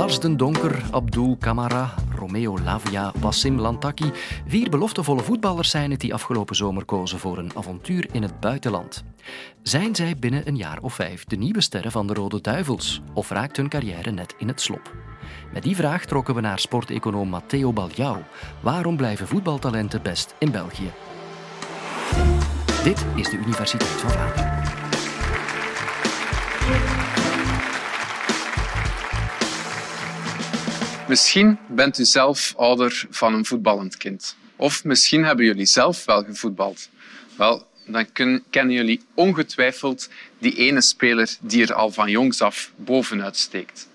Lars Donker, Abdul Kamara, Romeo Lavia, Wassim Lantaki. Vier beloftevolle voetballers zijn het die afgelopen zomer kozen voor een avontuur in het buitenland. Zijn zij binnen een jaar of vijf de nieuwe sterren van de Rode Duivels? Of raakt hun carrière net in het slop? Met die vraag trokken we naar sporteconoom Matteo Baljau. Waarom blijven voetbaltalenten best in België? Dit is de Universiteit van Vlaanderen. Misschien bent u zelf ouder van een voetballend kind. Of misschien hebben jullie zelf wel gevoetbald. Wel, dan kennen jullie ongetwijfeld die ene speler die er al van jongs af bovenuit steekt.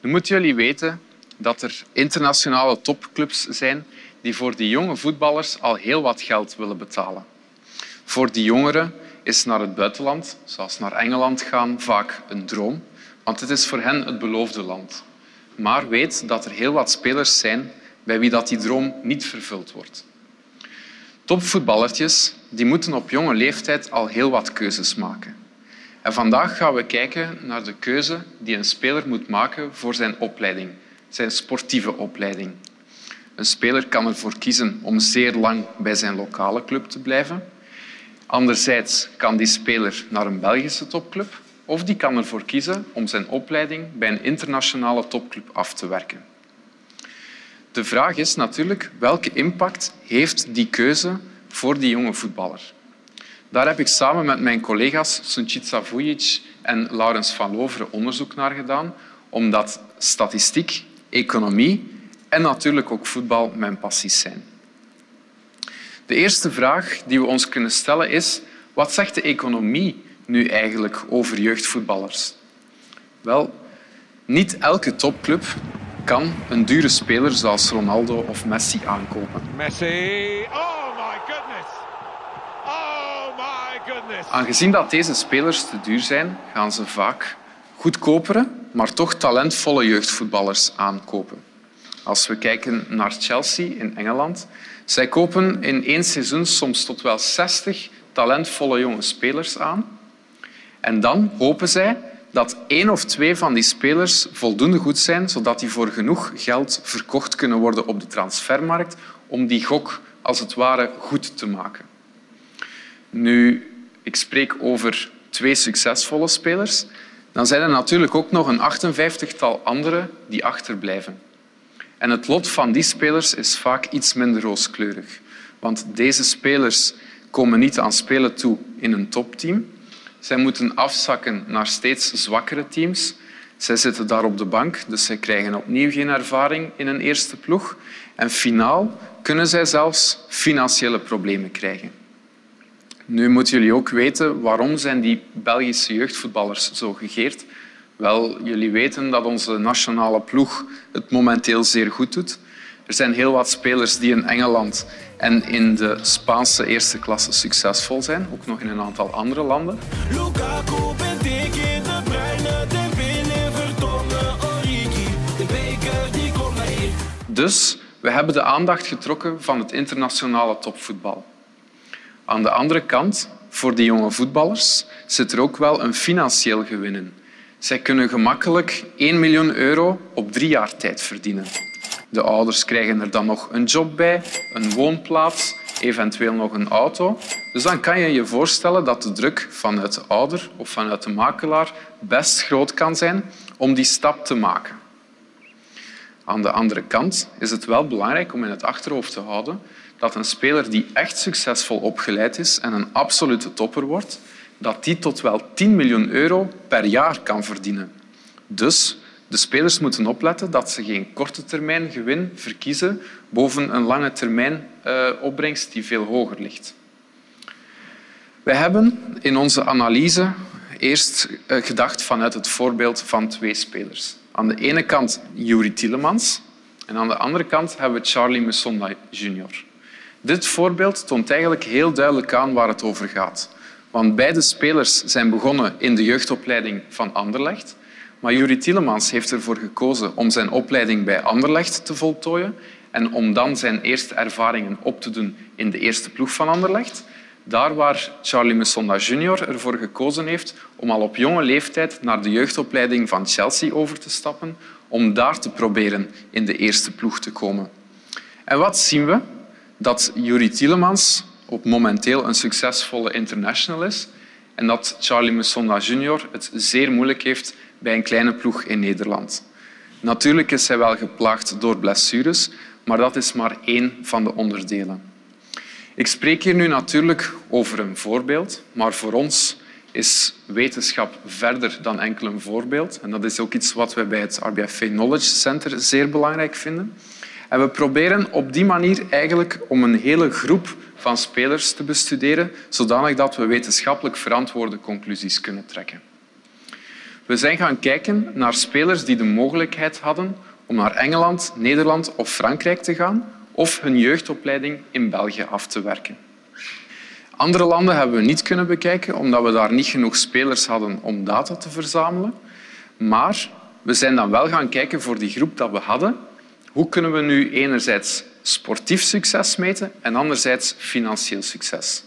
Nu moeten jullie weten dat er internationale topclubs zijn die voor die jonge voetballers al heel wat geld willen betalen. Voor die jongeren is naar het buitenland, zoals naar Engeland gaan, vaak een droom, want het is voor hen het beloofde land. Maar weet dat er heel wat spelers zijn bij wie dat die droom niet vervuld wordt. Topvoetballertjes die moeten op jonge leeftijd al heel wat keuzes maken. En vandaag gaan we kijken naar de keuze die een speler moet maken voor zijn opleiding, zijn sportieve opleiding. Een speler kan ervoor kiezen om zeer lang bij zijn lokale club te blijven. Anderzijds kan die speler naar een Belgische topclub of die kan ervoor kiezen om zijn opleiding bij een internationale topclub af te werken. De vraag is natuurlijk welke impact heeft die keuze voor die jonge voetballer. Daar heb ik samen met mijn collega's Sunčica Vujic en Laurens van Loveren onderzoek naar gedaan, omdat statistiek, economie en natuurlijk ook voetbal mijn passies zijn. De eerste vraag die we ons kunnen stellen is wat zegt de economie nu eigenlijk over jeugdvoetballers? Wel, niet elke topclub kan een dure speler zoals Ronaldo of Messi aankopen. Messi, oh my goodness. Oh my goodness. Aangezien dat deze spelers te duur zijn, gaan ze vaak goedkopere, maar toch talentvolle jeugdvoetballers aankopen. Als we kijken naar Chelsea in Engeland, zij kopen in één seizoen soms tot wel 60 talentvolle jonge spelers aan. En dan hopen zij dat één of twee van die spelers voldoende goed zijn, zodat die voor genoeg geld verkocht kunnen worden op de transfermarkt om die gok als het ware goed te maken. Nu, ik spreek over twee succesvolle spelers. Dan zijn er natuurlijk ook nog een 58-tal andere die achterblijven. En het lot van die spelers is vaak iets minder rooskleurig. Want deze spelers komen niet aan spelen toe in een topteam. Zij moeten afzakken naar steeds zwakkere teams. Zij zitten daar op de bank, dus zij krijgen opnieuw geen ervaring in een eerste ploeg. En finaal kunnen zij zelfs financiële problemen krijgen. Nu moeten jullie ook weten waarom zijn die Belgische jeugdvoetballers zo gegeerd. Wel, jullie weten dat onze nationale ploeg het momenteel zeer goed doet. Er zijn heel wat spelers die in Engeland en in de Spaanse eerste klasse succesvol zijn, ook nog in een aantal andere landen. Dus we hebben de aandacht getrokken van het internationale topvoetbal. Aan de andere kant, voor die jonge voetballers, zit er ook wel een financieel gewin in. Zij kunnen gemakkelijk 1 miljoen euro op drie jaar tijd verdienen. De ouders krijgen er dan nog een job bij, een woonplaats, eventueel nog een auto. Dus dan kan je je voorstellen dat de druk vanuit de ouder of vanuit de makelaar best groot kan zijn om die stap te maken. Aan de andere kant is het wel belangrijk om in het achterhoofd te houden dat een speler die echt succesvol opgeleid is en een absolute topper wordt, dat die tot wel 10 miljoen euro per jaar kan verdienen. Dus de spelers moeten opletten dat ze geen korte termijn gewin verkiezen boven een lange termijn uh, opbrengst die veel hoger ligt. Wij hebben in onze analyse eerst uh, gedacht vanuit het voorbeeld van twee spelers. Aan de ene kant Yuri Tielemans en aan de andere kant hebben we Charlie Musonda Jr. Dit voorbeeld toont eigenlijk heel duidelijk aan waar het over gaat. Want beide spelers zijn begonnen in de jeugdopleiding van Anderlecht. Maar Juri Tielemans heeft ervoor gekozen om zijn opleiding bij Anderlecht te voltooien en om dan zijn eerste ervaringen op te doen in de eerste ploeg van Anderlecht. Daar waar Charlie Musonda Jr. ervoor gekozen heeft om al op jonge leeftijd naar de jeugdopleiding van Chelsea over te stappen, om daar te proberen in de eerste ploeg te komen. En wat zien we? Dat Yuri Tielemans op momenteel een succesvolle international is en dat Charlie Musonda junior het zeer moeilijk heeft bij een kleine ploeg in Nederland. Natuurlijk is hij wel geplaagd door blessures, maar dat is maar één van de onderdelen. Ik spreek hier nu natuurlijk over een voorbeeld, maar voor ons is wetenschap verder dan enkel een voorbeeld. En dat is ook iets wat we bij het RBFV Knowledge Center zeer belangrijk vinden. En we proberen op die manier eigenlijk om een hele groep van spelers te bestuderen, zodanig dat we wetenschappelijk verantwoorde conclusies kunnen trekken. We zijn gaan kijken naar spelers die de mogelijkheid hadden om naar Engeland, Nederland of Frankrijk te gaan of hun jeugdopleiding in België af te werken. Andere landen hebben we niet kunnen bekijken omdat we daar niet genoeg spelers hadden om data te verzamelen. Maar we zijn dan wel gaan kijken voor die groep dat we hadden. Hoe kunnen we nu enerzijds sportief succes meten en anderzijds financieel succes?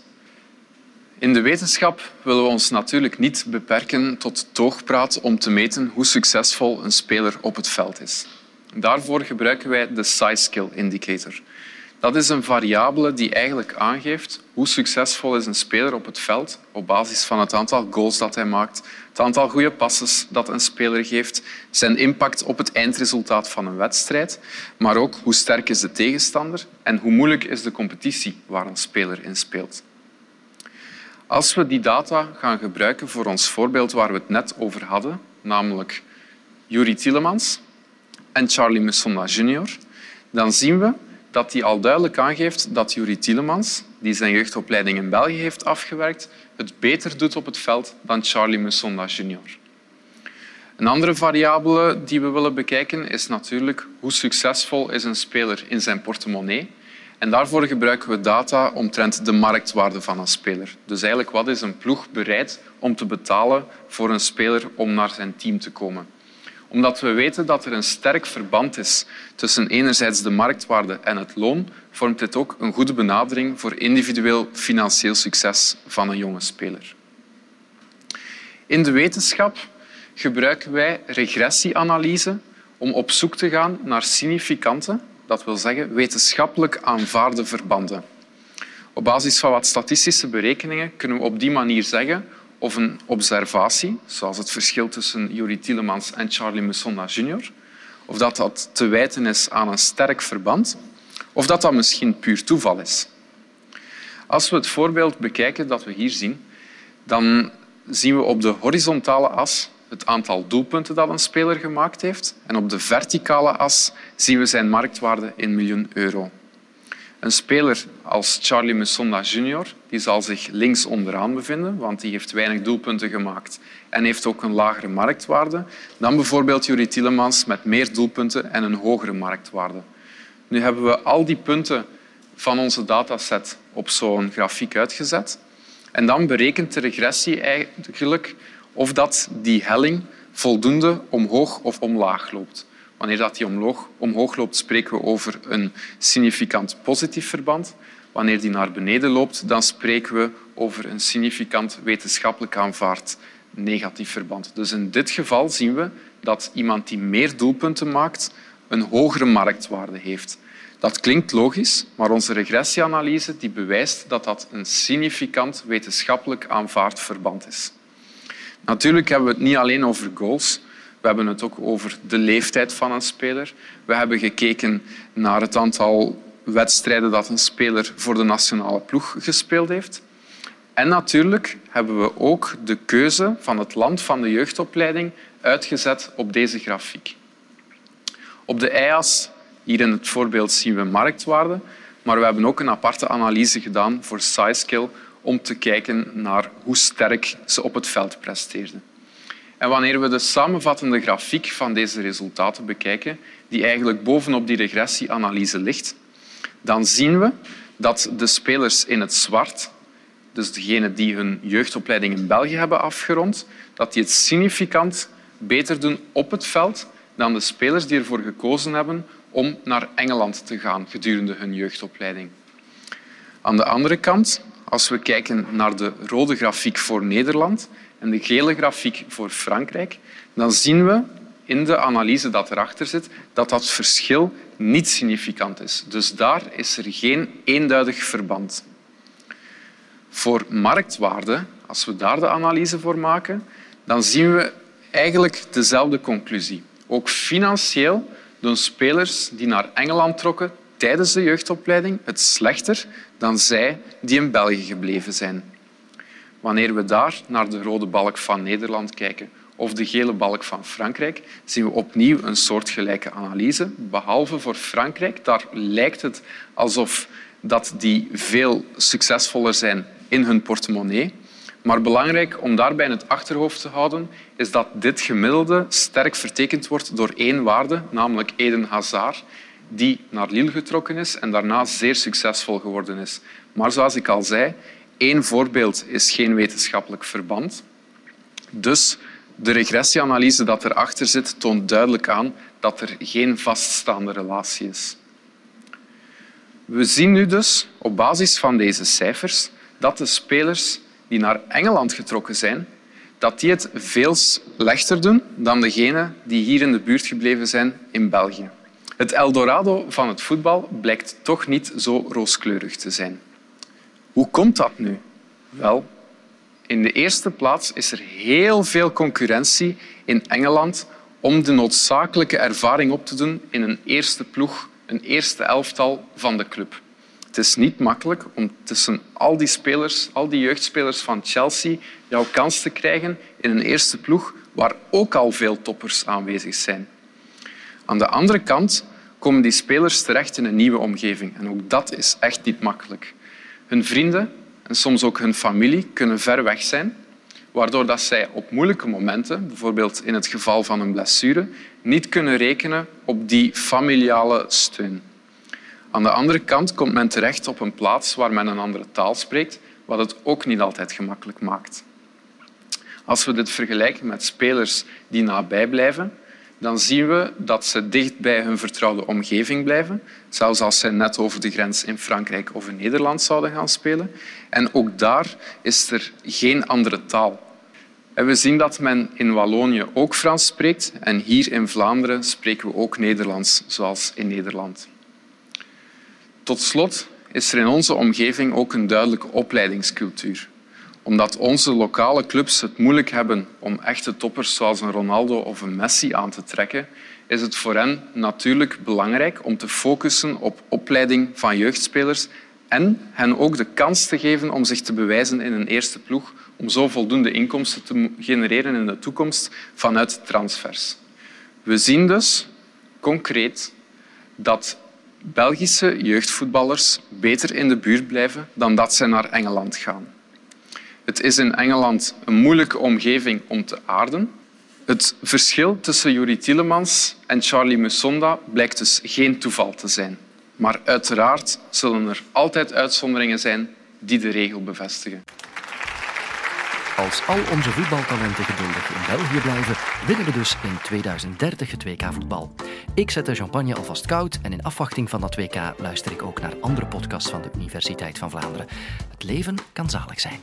In de wetenschap willen we ons natuurlijk niet beperken tot toogpraat om te meten hoe succesvol een speler op het veld is. Daarvoor gebruiken wij de size skill indicator. Dat is een variabele die eigenlijk aangeeft hoe succesvol is een speler op het veld op basis van het aantal goals dat hij maakt, het aantal goede passes dat een speler geeft, zijn impact op het eindresultaat van een wedstrijd, maar ook hoe sterk is de tegenstander en hoe moeilijk is de competitie waar een speler in speelt. Als we die data gaan gebruiken voor ons voorbeeld waar we het net over hadden, namelijk Yuri Tielemans en Charlie Musonda junior, dan zien we dat hij al duidelijk aangeeft dat Yuri Tielemans, die zijn jeugdopleiding in België heeft afgewerkt, het beter doet op het veld dan Charlie Musonda junior. Een andere variabele die we willen bekijken is natuurlijk hoe succesvol is een speler in zijn portemonnee. En daarvoor gebruiken we data omtrent de marktwaarde van een speler. Dus eigenlijk wat is een ploeg bereid om te betalen voor een speler om naar zijn team te komen omdat we weten dat er een sterk verband is tussen enerzijds de marktwaarde en het loon, vormt dit ook een goede benadering voor individueel financieel succes van een jonge speler. In de wetenschap gebruiken wij regressieanalyse om op zoek te gaan naar significante, dat wil zeggen wetenschappelijk aanvaarde verbanden. Op basis van wat statistische berekeningen kunnen we op die manier zeggen of een observatie, zoals het verschil tussen Yuri Tielemans en Charlie Musonda junior, of dat dat te wijten is aan een sterk verband, of dat dat misschien puur toeval is. Als we het voorbeeld bekijken dat we hier zien, dan zien we op de horizontale as het aantal doelpunten dat een speler gemaakt heeft en op de verticale as zien we zijn marktwaarde in miljoen euro. Een speler als Charlie Musonda junior die zal zich links onderaan bevinden, want die heeft weinig doelpunten gemaakt en heeft ook een lagere marktwaarde dan bijvoorbeeld Yuri Tielemans met meer doelpunten en een hogere marktwaarde. Nu hebben we al die punten van onze dataset op zo'n grafiek uitgezet. En dan berekent de regressie eigenlijk of dat die helling voldoende omhoog of omlaag loopt. Wanneer dat die omhoog, omhoog loopt, spreken we over een significant positief verband. Wanneer die naar beneden loopt, dan spreken we over een significant wetenschappelijk aanvaard negatief verband. Dus in dit geval zien we dat iemand die meer doelpunten maakt, een hogere marktwaarde heeft. Dat klinkt logisch, maar onze regressieanalyse die bewijst dat dat een significant wetenschappelijk aanvaard verband is. Natuurlijk hebben we het niet alleen over goals. We hebben het ook over de leeftijd van een speler. We hebben gekeken naar het aantal wedstrijden dat een speler voor de nationale ploeg gespeeld heeft. En natuurlijk hebben we ook de keuze van het land van de jeugdopleiding uitgezet op deze grafiek. Op de y-as, hier in het voorbeeld, zien we marktwaarde, maar we hebben ook een aparte analyse gedaan voor SciSkill om te kijken naar hoe sterk ze op het veld presteerden. En wanneer we de samenvattende grafiek van deze resultaten bekijken, die eigenlijk bovenop die regressieanalyse ligt, dan zien we dat de spelers in het zwart, dus degenen die hun jeugdopleiding in België hebben afgerond, dat die het significant beter doen op het veld dan de spelers die ervoor gekozen hebben om naar Engeland te gaan gedurende hun jeugdopleiding. Aan de andere kant, als we kijken naar de rode grafiek voor Nederland, en de gele grafiek voor Frankrijk, dan zien we in de analyse dat erachter zit, dat dat verschil niet significant is. Dus daar is er geen eenduidig verband. Voor marktwaarde, als we daar de analyse voor maken, dan zien we eigenlijk dezelfde conclusie. Ook financieel doen spelers die naar Engeland trokken tijdens de jeugdopleiding het slechter dan zij die in België gebleven zijn. Wanneer we daar naar de rode balk van Nederland kijken of de gele balk van Frankrijk, zien we opnieuw een soortgelijke analyse. Behalve voor Frankrijk, daar lijkt het alsof dat die veel succesvoller zijn in hun portemonnee. Maar belangrijk om daarbij in het achterhoofd te houden is dat dit gemiddelde sterk vertekend wordt door één waarde, namelijk Eden Hazard, die naar Lille getrokken is en daarna zeer succesvol geworden is. Maar zoals ik al zei, één voorbeeld is geen wetenschappelijk verband. Dus de regressieanalyse dat erachter zit, toont duidelijk aan dat er geen vaststaande relatie is. We zien nu dus op basis van deze cijfers dat de spelers die naar Engeland getrokken zijn, dat die het veel slechter doen dan degenen die hier in de buurt gebleven zijn in België. Het Eldorado van het voetbal blijkt toch niet zo rooskleurig te zijn. Hoe komt dat nu? Wel, in de eerste plaats is er heel veel concurrentie in Engeland om de noodzakelijke ervaring op te doen in een eerste ploeg, een eerste elftal van de club. Het is niet makkelijk om tussen al die spelers, al die jeugdspelers van Chelsea, jouw kans te krijgen in een eerste ploeg waar ook al veel toppers aanwezig zijn. Aan de andere kant komen die spelers terecht in een nieuwe omgeving. En ook dat is echt niet makkelijk. Hun vrienden en soms ook hun familie kunnen ver weg zijn, waardoor dat zij op moeilijke momenten, bijvoorbeeld in het geval van een blessure, niet kunnen rekenen op die familiale steun. Aan de andere kant komt men terecht op een plaats waar men een andere taal spreekt, wat het ook niet altijd gemakkelijk maakt. Als we dit vergelijken met spelers die nabij blijven, dan zien we dat ze dicht bij hun vertrouwde omgeving blijven, zelfs als ze net over de grens in Frankrijk of in Nederland zouden gaan spelen. En ook daar is er geen andere taal. En we zien dat men in Wallonië ook Frans spreekt en hier in Vlaanderen spreken we ook Nederlands, zoals in Nederland. Tot slot is er in onze omgeving ook een duidelijke opleidingscultuur omdat onze lokale clubs het moeilijk hebben om echte toppers zoals een Ronaldo of een Messi aan te trekken, is het voor hen natuurlijk belangrijk om te focussen op opleiding van jeugdspelers en hen ook de kans te geven om zich te bewijzen in een eerste ploeg, om zo voldoende inkomsten te genereren in de toekomst vanuit transfers. We zien dus concreet dat Belgische jeugdvoetballers beter in de buurt blijven dan dat zij naar Engeland gaan. Het is in Engeland een moeilijke omgeving om te aarden. Het verschil tussen Juri Tielemans en Charlie Musonda blijkt dus geen toeval te zijn. Maar uiteraard zullen er altijd uitzonderingen zijn die de regel bevestigen. Als al onze voetbaltalenten geduldig in België blijven, winnen we dus in 2030 het WK voetbal. Ik zet de champagne alvast koud en in afwachting van dat WK luister ik ook naar andere podcasts van de Universiteit van Vlaanderen. Het leven kan zalig zijn.